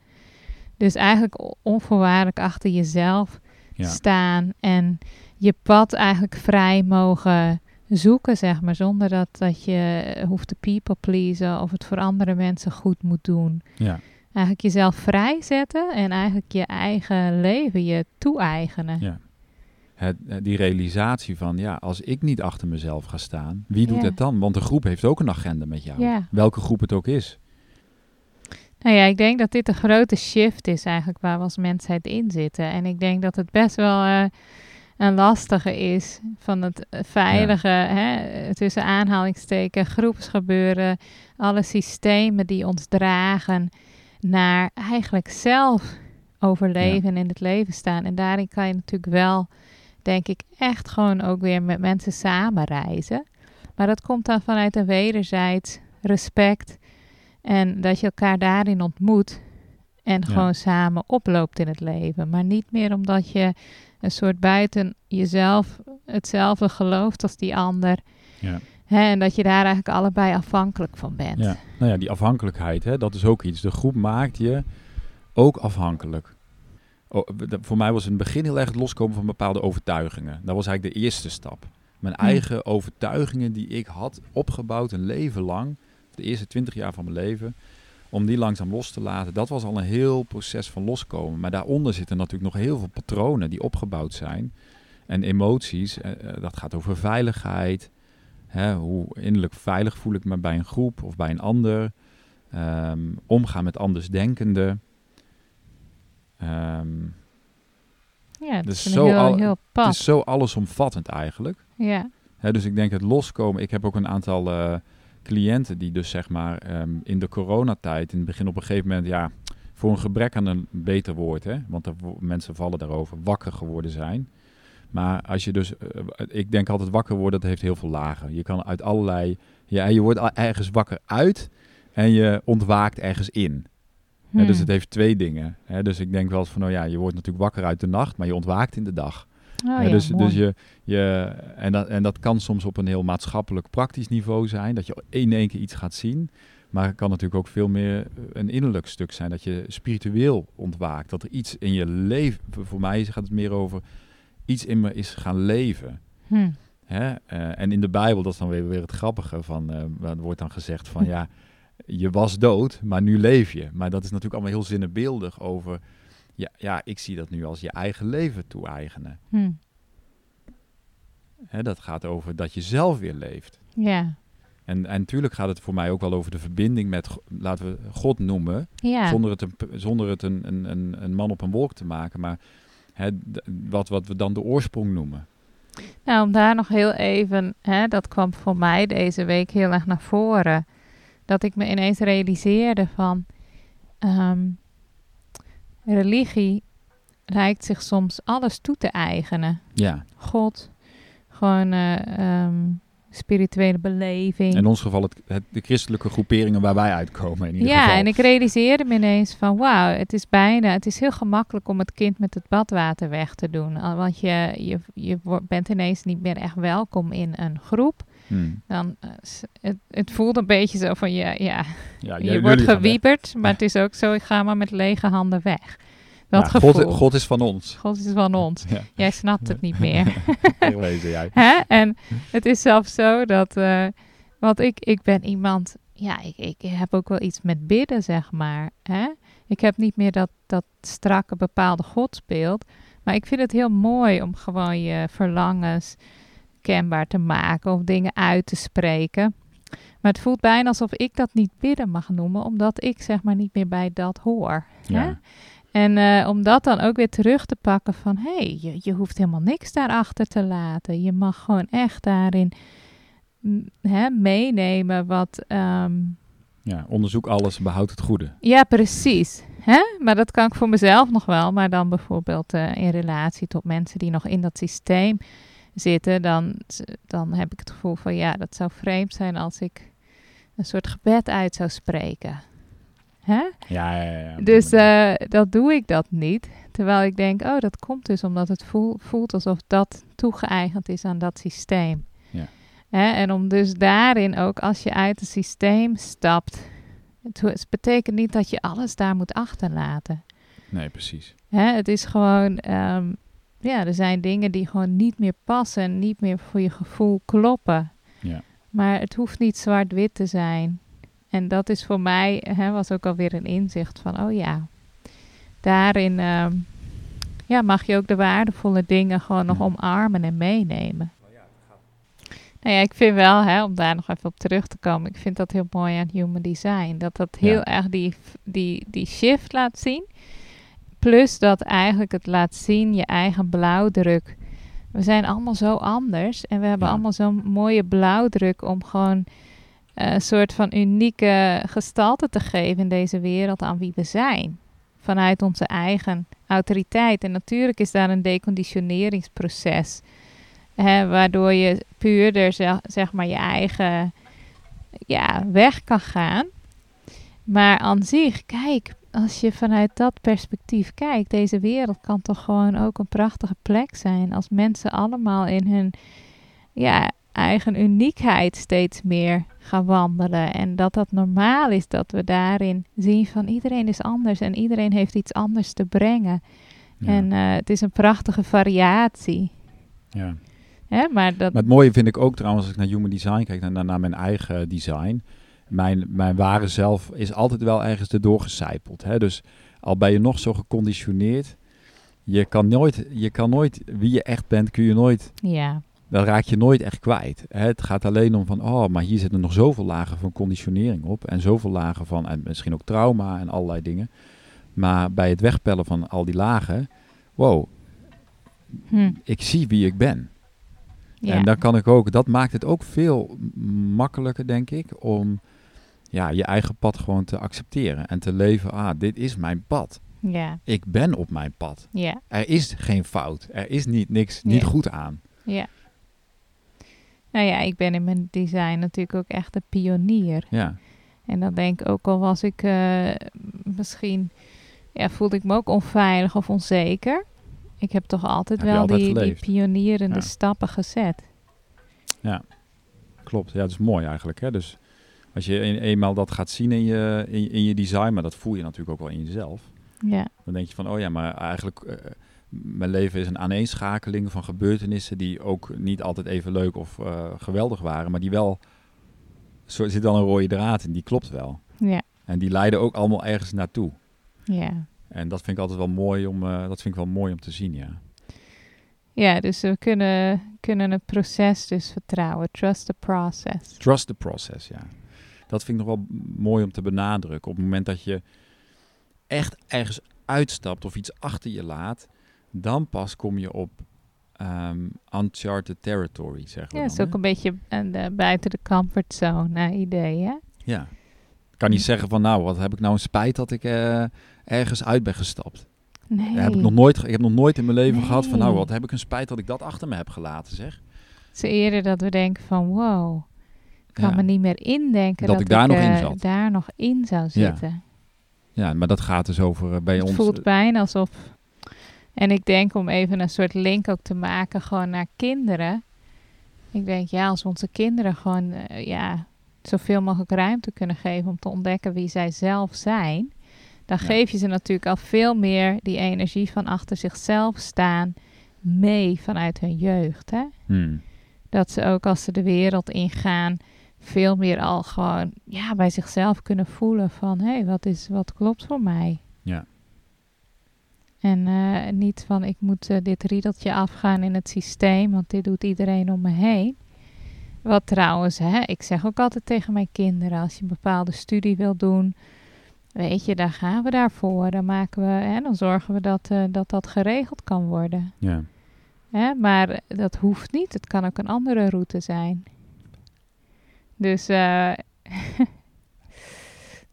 Dus eigenlijk onvoorwaardelijk achter jezelf Ja. staan en je pad eigenlijk vrij mogen zoeken, zeg maar, zonder dat, dat je hoeft te people pleasen of het voor andere mensen goed moet doen. Ja. Eigenlijk jezelf vrijzetten en eigenlijk je eigen leven je toe-eigenen. Ja. Het, eh, die realisatie van, ja, als ik niet achter mezelf ga staan, wie doet Ja. het dan? Want de groep heeft ook een agenda met jou. Ja. Welke groep het ook is. Nou ja, ik denk dat dit een grote shift is eigenlijk waar we als mensheid in zitten. En ik denk dat het best wel eh, een lastige is van het veilige, hè, tussen aanhalingsteken, groepsgebeuren, alle systemen die ons dragen naar eigenlijk zelf overleven en in het leven staan. En daarin kan je natuurlijk wel, denk ik, echt gewoon ook weer met mensen samen reizen. Maar dat komt dan vanuit een wederzijds respect en dat je elkaar daarin ontmoet en Ja. gewoon samen oploopt in het leven. Maar niet meer omdat je een soort buiten jezelf hetzelfde gelooft als die ander. Ja. En dat je daar eigenlijk allebei afhankelijk van bent. Ja. Nou ja, die afhankelijkheid, hè, dat is ook iets. De groep maakt je ook afhankelijk. Oh, voor mij was in het begin heel erg het loskomen van bepaalde overtuigingen. Dat was eigenlijk de eerste stap. Mijn Hm. eigen overtuigingen die ik had opgebouwd een leven lang, de eerste twintig jaar van mijn leven, om die langzaam los te laten, dat was al een heel proces van loskomen. Maar daaronder zitten natuurlijk nog heel veel patronen die opgebouwd zijn. En emoties, eh, eh, dat gaat over veiligheid. Hè, hoe innerlijk veilig voel ik me bij een groep of bij een ander. Ehm, omgaan met andersdenkenden. Ehm Ja, het Dus is zo heel, al- heel het is zo allesomvattend eigenlijk. Ja, Hè, dus ik denk het loskomen. Ik heb ook een aantal eh, cliënten die dus zeg maar ehm, in de coronatijd in het begin op een gegeven moment ja voor een gebrek aan een beter woord, hè, want wo- mensen vallen daarover wakker geworden zijn. Maar als je dus, eh, ik denk altijd wakker worden, dat heeft heel veel lagen. Je kan uit allerlei, ja, je wordt ergens wakker uit en je ontwaakt ergens in. Dus Hmm. het heeft twee dingen. Hè, dus ik denk wel eens van, nou ja, je wordt natuurlijk wakker uit de nacht, maar je ontwaakt in de dag. Oh, ja, dus, mooi. dus je, je, en, dat, en dat kan soms op een heel maatschappelijk praktisch niveau zijn, dat je in één keer iets gaat zien. Maar het kan natuurlijk ook veel meer eh, een innerlijk stuk zijn, dat je spiritueel ontwaakt. Dat er iets in je leven, voor mij gaat het meer over iets in me is gaan leven. Hm. Hè? Eh, en in de Bijbel, dat is dan weer, weer het grappige, van, eh, er wordt dan gezegd van ja, je was dood, maar nu leef je. Maar dat is natuurlijk allemaal heel zinnebeeldig over, ja, ja ik zie dat nu als je eigen leven toe-eigenen. Hm. Hè, dat gaat over dat je zelf weer leeft. Ja, En, en natuurlijk gaat het voor mij ook wel over de verbinding met, laten we God noemen, ja. zonder het, een, zonder het een, een, een, man op een wolk te maken, maar hè, wat, wat we dan de oorsprong noemen. Nou, om daar nog heel even, hè, dat kwam voor mij deze week heel erg naar voren. Dat ik me ineens realiseerde van ehm, religie lijkt zich soms alles toe te eigenen. Ja, God, gewoon eh, ehm, spirituele beleving. in ons geval het, het, de christelijke groeperingen waar wij uitkomen in ieder ja, geval. en ik realiseerde me ineens van wauw, het is bijna, het is heel gemakkelijk om het kind met het badwater weg te doen. Want je, je, je bent ineens niet meer echt welkom in een groep. Hmm. Dan, eh, het, het voelt een beetje zo van, ja, ja Ja, je wordt gewieberd, maar het is ook zo, ik ga maar met lege handen weg. Dat Ja, gevoel. God, God is van ons. God is van ons. Ja, Jij snapt het niet meer. wegwezen jij. Hè? En het is zelfs zo dat, eh, want ik, ik ben iemand, ja, ik, ik heb ook wel iets met bidden, zeg maar. Hè? Ik heb niet meer dat, dat strakke bepaalde godsbeeld, maar ik vind het heel mooi om gewoon je verlangens kenbaar te maken of dingen uit te spreken. Maar het voelt bijna alsof ik dat niet bidden mag noemen, omdat ik zeg maar niet meer bij dat hoor. Hè? En eh, om dat dan ook weer terug te pakken van, hé, hey, je, je hoeft helemaal niks daarachter te laten. Je mag gewoon echt daarin mm, hè, meenemen wat, ehm, ja, onderzoek alles, behoud het goede. ja, precies. Hè? Maar dat kan ik voor mezelf nog wel. Maar dan bijvoorbeeld eh, in relatie tot mensen die nog in dat systeem zitten, dan, dan heb ik het gevoel van ja, dat zou vreemd zijn als ik een soort gebed uit zou spreken. Hè? Ja, ja, ja. Dus eh, dat doe ik dat niet. Terwijl ik denk, oh, dat komt dus omdat het voel- voelt alsof dat toegeëigend is aan dat systeem. Ja. Hè? En om dus daarin ook, als je uit het systeem stapt, het betekent niet dat je alles daar moet achterlaten. Nee, precies. Hè? Het is gewoon, ehm, ja, er zijn dingen die gewoon niet meer passen, en niet meer voor je gevoel kloppen. Ja. Maar het hoeft niet zwart-wit te zijn. En dat is voor mij, hè, was ook alweer een inzicht van, oh ja, daarin ehm, ja, mag je ook de waardevolle dingen gewoon nog omarmen en meenemen. Nou ja, ik vind wel, hè, om daar nog even op terug te komen, ik vind dat heel mooi aan human design. Dat dat heel Ja. erg die, die, die shift laat zien. Plus dat eigenlijk het laat zien je eigen blauwdruk. We zijn allemaal zo anders en we hebben Ja. allemaal zo'n mooie blauwdruk om gewoon eh, een soort van unieke gestalte te geven in deze wereld aan wie we zijn. Vanuit onze eigen autoriteit. En natuurlijk is daar een deconditioneringsproces. Hè, waardoor je puurder zeg, zeg maar je eigen ja, weg kan gaan. Maar aan zich, kijk, als je vanuit dat perspectief kijkt, deze wereld kan toch gewoon ook een prachtige plek zijn. Als mensen allemaal in hun ja, eigen uniekheid steeds meer gaan wandelen. En dat dat normaal is dat we daarin zien van iedereen is anders en iedereen heeft iets anders te brengen. Ja. En eh, het is een prachtige variatie. ja. Hè? Maar dat, Maar het mooie vind ik ook trouwens, als ik naar human design kijk, en naar, naar mijn eigen design. Mijn, mijn ware zelf is altijd wel ergens erdoor gecijpeld. Hè? Dus al ben je nog zo geconditioneerd, je kan, nooit, je kan nooit, wie je echt bent, kun je nooit, ja, dat raak je nooit echt kwijt. Hè? Het gaat alleen om van, oh, maar hier zitten nog zoveel lagen van conditionering op. En zoveel lagen van, en misschien ook trauma en allerlei dingen. Maar bij het wegpellen van al die lagen, wow, hm, ik zie wie ik ben. ja. En dan kan ik ook, dat maakt het ook veel makkelijker, denk ik, om ja, je eigen pad gewoon te accepteren en te leven. Ah, dit is mijn pad. ja, Ik ben op mijn pad. ja, Er is geen fout. Er is niet niks niet Ja. goed aan. ja. Nou ja, ik ben in mijn design natuurlijk ook echt een pionier. Ja, En dan denk ik ook al was ik eh, misschien, ja, voelde ik me ook onveilig of onzeker. Ik heb toch altijd Heb wel altijd die, die pionierende Ja. stappen gezet. klopt. Ja, dat is mooi eigenlijk. Hè? Dus als je een- eenmaal dat gaat zien in je, in, je- in je design, maar dat voel je natuurlijk ook wel in jezelf. Ja, Dan denk je van, oh ja, maar eigenlijk, eh, mijn leven is een aaneenschakeling van gebeurtenissen die ook niet altijd even leuk of eh, geweldig waren, maar die wel, zo zit dan een rode draad in, die klopt wel. ja, En die leiden ook allemaal ergens naartoe. ja. En dat vind ik altijd wel mooi om, eh, dat vind ik wel mooi om te zien, ja. Ja, dus we kunnen, kunnen het proces dus vertrouwen. Trust the process. Trust the process, ja. Dat vind ik nog wel mooi om te benadrukken. Op het moment dat je echt ergens uitstapt of iets achter je laat, dan pas kom je op ehm, uncharted territory, zeggen we Ja, dan, is ook hè? een beetje aan de, buiten de comfortzone eh, idee, hè? Ja. Ik kan niet zeggen van, nou, wat heb ik nou een spijt dat ik eh, ergens uit ben gestapt. Nee. Dat heb ik, nog nooit, ik heb nog nooit in mijn leven gehad van, nou, wat heb ik een spijt dat ik dat achter me heb gelaten, zeg. Het is eerder dat we denken van, wow, kan Ja. me niet meer indenken Dat dat, ik daar nog in eh, zat. daar nog in zou zitten. Ja, maar dat gaat dus over eh, bij Het ons. voelt bijna alsof... En ik denk om even een soort link ook te maken gewoon naar kinderen. Ik denk, ja, als onze kinderen gewoon eh, ja, zoveel mogelijk ruimte kunnen geven om te ontdekken wie zij zelf zijn, dan Ja. geef je ze natuurlijk al veel meer die energie van achter zichzelf staan mee vanuit hun jeugd. Hè? Hmm. Dat ze ook als ze de wereld ingaan, veel meer al gewoon ja, bij zichzelf kunnen voelen van hé, hey, wat, is, wat klopt voor mij? Ja. En eh, niet van ik moet eh, dit riedeltje afgaan in het systeem, want dit doet iedereen om me heen. Wat trouwens, hè, ik zeg ook altijd tegen mijn kinderen, als je een bepaalde studie wil doen, weet je, dan gaan we daarvoor. Dan maken we, hè, dan zorgen we dat, eh, dat dat geregeld kan worden. Ja. Hè? Maar dat hoeft niet. Het kan ook een andere route zijn. Dus eh,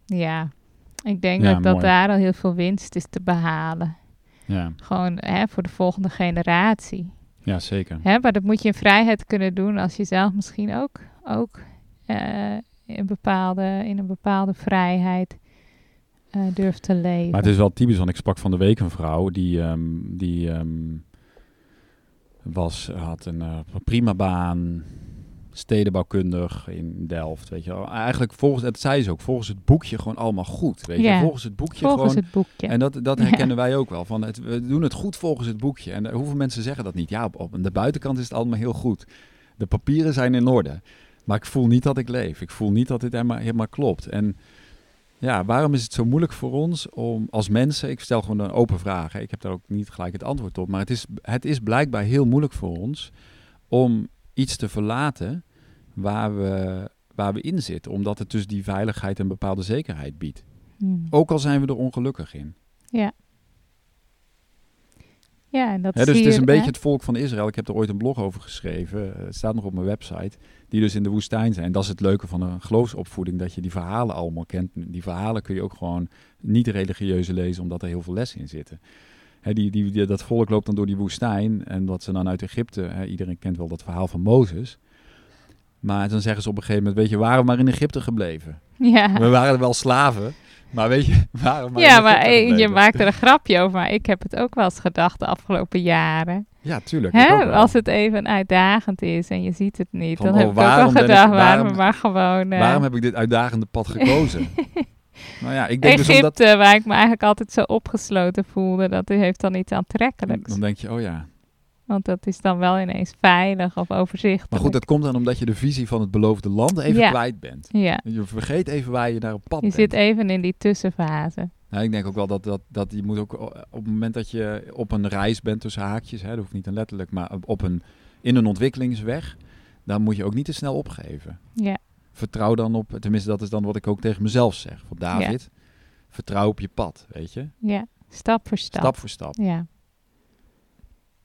ja, ik denk Ja, dat, dat daar al heel veel winst is te behalen. Ja. Gewoon hè, voor de volgende generatie. ja, zeker. Hè? Maar dat moet je in vrijheid kunnen doen als je zelf misschien ook, ook eh, in, bepaalde, in een bepaalde vrijheid eh, durft te leven. Maar het is wel typisch, want ik sprak van de week een vrouw die, ehm, die ehm, was, had een prima baan, stedenbouwkundig in Delft, weet je wel. Eigenlijk volgens, het zei ze ook, volgens het boekje gewoon allemaal goed, weet je. Volgens het boekje Volgens gewoon. het boekje. En dat, dat herkennen wij ook wel. Van het, we doen het goed volgens het boekje. En hoeveel mensen zeggen dat niet? Ja, op, op de buitenkant is het allemaal heel goed. De papieren zijn in orde. Maar ik voel niet dat ik leef. Ik voel niet dat dit helemaal, helemaal klopt. En ja, waarom is het zo moeilijk voor ons om als mensen... Ik stel gewoon een open vraag. Hè. Ik heb daar ook niet gelijk het antwoord op. Maar het is, het is blijkbaar heel moeilijk voor ons om iets te verlaten waar we, waar we in zitten. Omdat het dus die veiligheid en bepaalde zekerheid biedt. Hmm. Ook al zijn we er ongelukkig in. Ja, en dat Hè, dus het is een beetje het volk van Israël. Ik heb er ooit een blog over geschreven. eh, Het staat nog op mijn website. Die dus in de woestijn zijn. Dat is het leuke van een geloofsopvoeding. Dat je die verhalen allemaal kent. Die verhalen kun je ook gewoon niet religieuze lezen. Omdat er heel veel lessen in zitten. Die, die, die- dat volk loopt dan door die woestijn. En dat ze dan uit Egypte. Iedereen kent wel dat verhaal van Mozes. Maar dan zeggen ze op een gegeven moment. Weet je, waren we maar in Egypte gebleven. Ja, We waren wel slaven. Maar weet je, we waren maar in ja maar eh, je maakt er een grapje over. Maar ik heb het ook wel eens gedacht de afgelopen jaren. Ja, tuurlijk. Hè? Als het even uitdagend is en je ziet het niet. Van, dan oh, heb ik ook wel ik- gedacht, waarom, waarom- maar gewoon... eh, Waarom heb ik dit uitdagende pad gekozen? nou ja, ik denk dus Egypte, omdat... waar ik me eigenlijk altijd zo opgesloten voelde, dat heeft dan iets aantrekkelijks. Dan denk je, oh ja. Want dat is dan wel ineens veilig of overzichtelijk. Maar goed, dat komt dan omdat je de visie van het beloofde land even Ja. kwijt bent. Ja, Je vergeet even waar je naar op pad je bent. zit even in die tussenfase. Nou, ik denk ook wel dat, dat, dat je moet ook op het moment dat je op een reis bent tussen haakjes, hè, dat hoeft niet een letterlijk, maar op een, in een ontwikkelingsweg, dan moet je ook niet te snel opgeven. Ja, Vertrouw dan op, tenminste dat is dan wat ik ook tegen mezelf zeg. Van David, vertrouw op je pad, weet je. ja. Stap voor stap. Stap voor stap. Ja.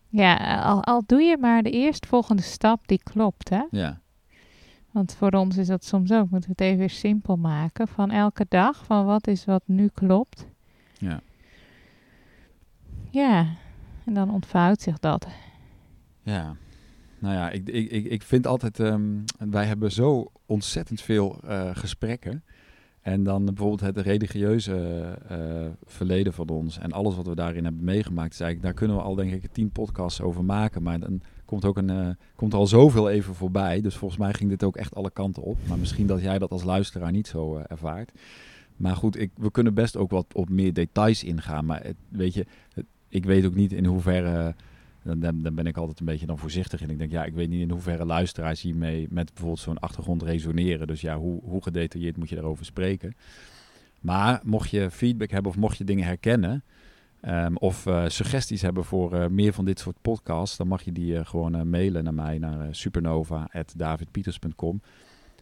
Ja, al, al doe je maar de eerstvolgende stap die klopt, hè. Ja, Want voor ons is dat soms ook, moeten we het even weer simpel maken. Van elke dag, van wat is wat nu klopt. ja. Ja, en dan ontvouwt zich dat. Ja, nou ja, ik, ik, ik, ik vind altijd, ehm, wij hebben zo ontzettend veel eh, gesprekken. En dan bijvoorbeeld het religieuze eh, verleden van ons en alles wat we daarin hebben meegemaakt, is eigenlijk, daar kunnen we al denk ik tien podcasts over maken. Maar dan komt, ook een, eh, komt al zoveel even voorbij. Dus volgens mij ging dit ook echt alle kanten op. Maar misschien dat jij dat als luisteraar niet zo ervaart. Maar goed, ik, we kunnen best ook wat op meer details ingaan. Maar weet je, ik weet ook niet in hoeverre dan, dan, ben ik altijd een beetje dan voorzichtig in. Ik denk, ja, ik weet niet in hoeverre luisteraars hiermee met bijvoorbeeld zo'n achtergrond resoneren. Dus ja, hoe, hoe gedetailleerd moet je daarover spreken? Maar mocht je feedback hebben of mocht je dingen herkennen... ehm, of eh, suggesties hebben voor eh, meer van dit soort podcasts... dan mag je die eh, gewoon mailen naar mij, naar supernova.davidpieters.com.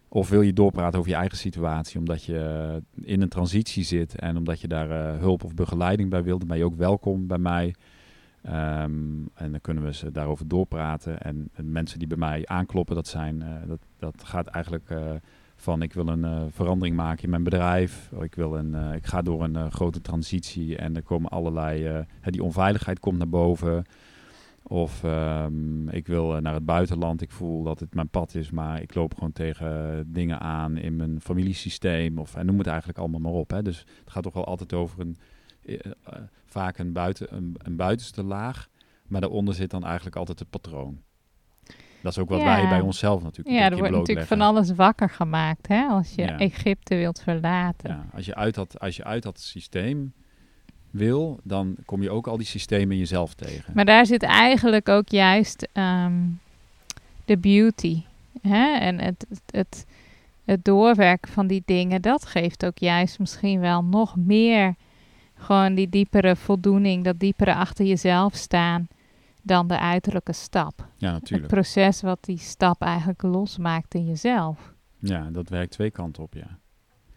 Of wil je doorpraten over je eigen situatie... omdat je in een transitie zit... en omdat je daar hulp of begeleiding bij wilt... dan ben je ook welkom bij mij... Ehm, en dan kunnen we ze daarover doorpraten. En, en mensen die bij mij aankloppen, dat, zijn, eh, dat, dat gaat eigenlijk eh, van ik wil een eh, verandering maken in mijn bedrijf. Ik, wil een, ik ga door een grote transitie en er komen allerlei, die onveiligheid komt naar boven. Of ehm, ik wil naar het buitenland. Ik voel dat het mijn pad is, maar ik loop gewoon tegen dingen aan in mijn familiesysteem. Of en noem het eigenlijk allemaal maar op. Hè. Dus het gaat toch wel altijd over een, vaak een, buiten, een, een buitenste laag. Maar daaronder zit dan eigenlijk altijd het patroon. Dat is ook wat Ja. wij bij onszelf natuurlijk Ja, er wordt natuurlijk van alles wakker gemaakt, hè. Als je Ja. Egypte wilt verlaten. Ja, als, je uit dat, als je uit dat systeem wil, dan kom je ook al die systemen in jezelf tegen. Maar daar zit eigenlijk ook juist ehm, de beauty. Hè? En het, het, het, het doorwerken van die dingen, dat geeft ook juist misschien wel nog meer gewoon die diepere voldoening, dat diepere achter jezelf staan. dan de uiterlijke stap. Ja, Het natuurlijk. proces wat die stap eigenlijk losmaakt in jezelf. Ja, dat werkt twee kanten op, ja.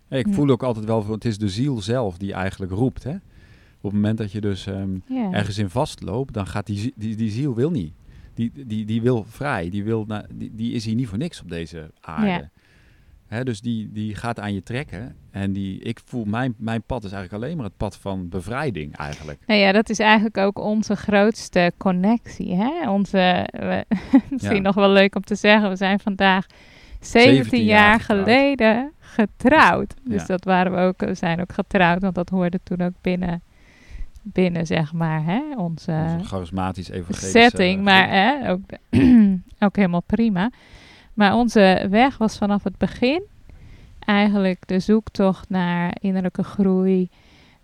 Hey, ik voel ook altijd wel, het is de ziel zelf die eigenlijk roept, hè. Op het moment dat je dus ehm, ergens in vastloopt, dan gaat die, die, die ziel wil niet. Die, die, die wil vrij, die, wil na, die, die is hier niet voor niks op deze aarde. Ja. Hè, dus die, die gaat aan je trekken. En die, ik voel, mijn, mijn pad is eigenlijk alleen maar het pad van bevrijding eigenlijk. Nou ja, dat is eigenlijk ook onze grootste connectie. Hè? Onze, we- misschien Ja. nog wel leuk om te zeggen, we zijn vandaag 17, 17 jaar jaar getrouwd. geleden getrouwd. Dus Ja. dat waren we ook, we zijn ook getrouwd, want dat hoorde toen ook binnen, binnen zeg maar, hè? onze Onze charismatisch evangelische... setting. Maar hè, ook, ook helemaal prima. Maar onze weg was vanaf het begin eigenlijk de zoektocht naar innerlijke groei.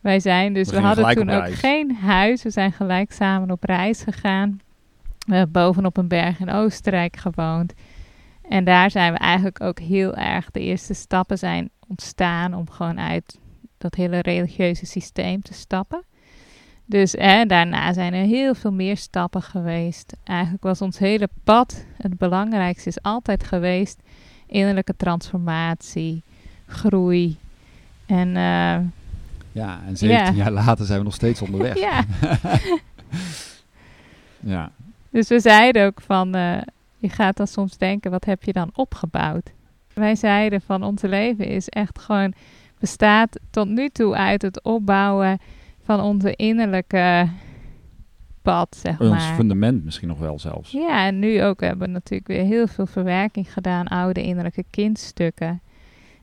Wij zijn dus, We hadden toen ook geen huis. We zijn gelijk samen op reis gegaan. We hebben bovenop een berg in Oostenrijk gewoond. En daar zijn we eigenlijk ook heel erg, de eerste stappen zijn ontstaan om gewoon uit dat hele religieuze systeem te stappen. Dus daarna zijn er heel veel meer stappen geweest. Eigenlijk was ons hele pad, het belangrijkste is altijd geweest, innerlijke transformatie, groei. En eh, Ja, en 17 Ja. jaar later zijn we nog steeds onderweg. ja, Ja, dus we zeiden ook van, eh, je gaat dan soms denken, wat heb je dan opgebouwd? Wij zeiden van, ons leven is echt gewoon, bestaat tot nu toe uit het opbouwen van onze innerlijke pad, zeg ons maar. fundament misschien nog wel zelfs. Ja, en nu ook hebben we natuurlijk weer heel veel verwerking gedaan, oude innerlijke kindstukken.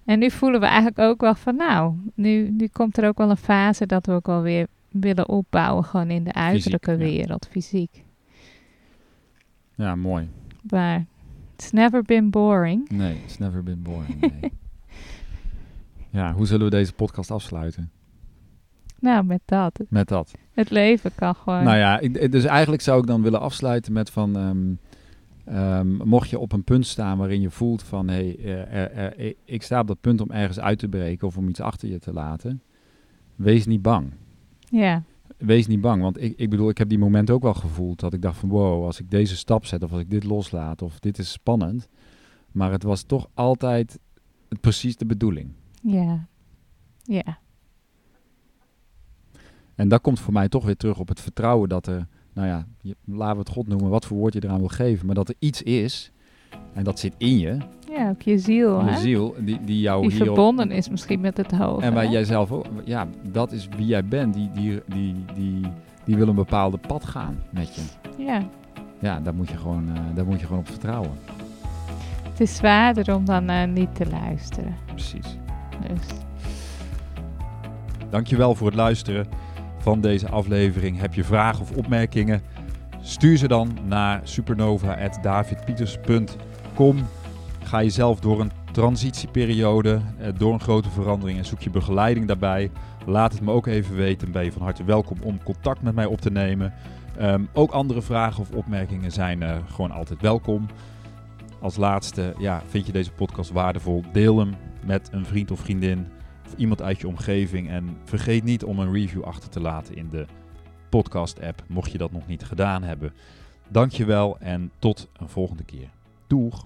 En nu voelen we eigenlijk ook wel van, nou, nu, nu komt er ook wel een fase dat we ook wel weer willen opbouwen, gewoon in de uiterlijke wereld, fysiek. Ja, mooi. Maar it's never been boring. Nee, it's never been boring. Nee. ja, hoe zullen we deze podcast afsluiten? Nou, met dat. Met dat. Het leven kan gewoon. Nou ja, ik, dus eigenlijk zou ik dan willen afsluiten met van... ehm, ehm, mocht je op een punt staan waarin je voelt van... Hey, eh, er- er- ik- sta op dat punt om ergens uit te breken of om iets achter je te laten. Wees niet bang. Ja, Wees niet bang, want ik, ik bedoel, ik heb die momenten ook wel gevoeld dat ik dacht van wow, als ik deze stap zet of als ik dit loslaat of dit is spannend. Maar het was toch altijd precies de bedoeling. ja, ja, En dat komt voor mij toch weer terug op het vertrouwen dat er, nou ja, je, laten we het God noemen, wat voor woord je eraan wil geven, maar dat er iets is en dat zit in je, ja, ook je ziel, je hè? ziel, die, die jou Die hierop- verbonden is misschien met het hoofd. En waar hè? jij zelf ook, ja, dat is wie jij bent, die, die, die, die, die wil een bepaalde pad gaan met je. Ja, Ja, daar moet je gewoon, eh, daar moet je gewoon op vertrouwen. het is zwaarder om dan eh, niet te luisteren. Precies. Dus. Dankjewel voor het luisteren van deze aflevering. Heb je vragen of opmerkingen? Stuur ze dan naar supernova.davidpieters.com. Ga je zelf door een transitieperiode, eh, door een grote verandering en zoek je begeleiding daarbij. Laat het me ook even weten. Ben je van harte welkom om contact met mij op te nemen. Ehm, ook andere vragen of opmerkingen zijn eh, gewoon altijd welkom. Als laatste, ja, vind je deze podcast waardevol? Deel hem met een vriend of vriendin iemand uit je omgeving. En vergeet niet om een review achter te laten in de podcast-app, mocht je dat nog niet gedaan hebben. Dankjewel en tot een volgende keer. Doeg!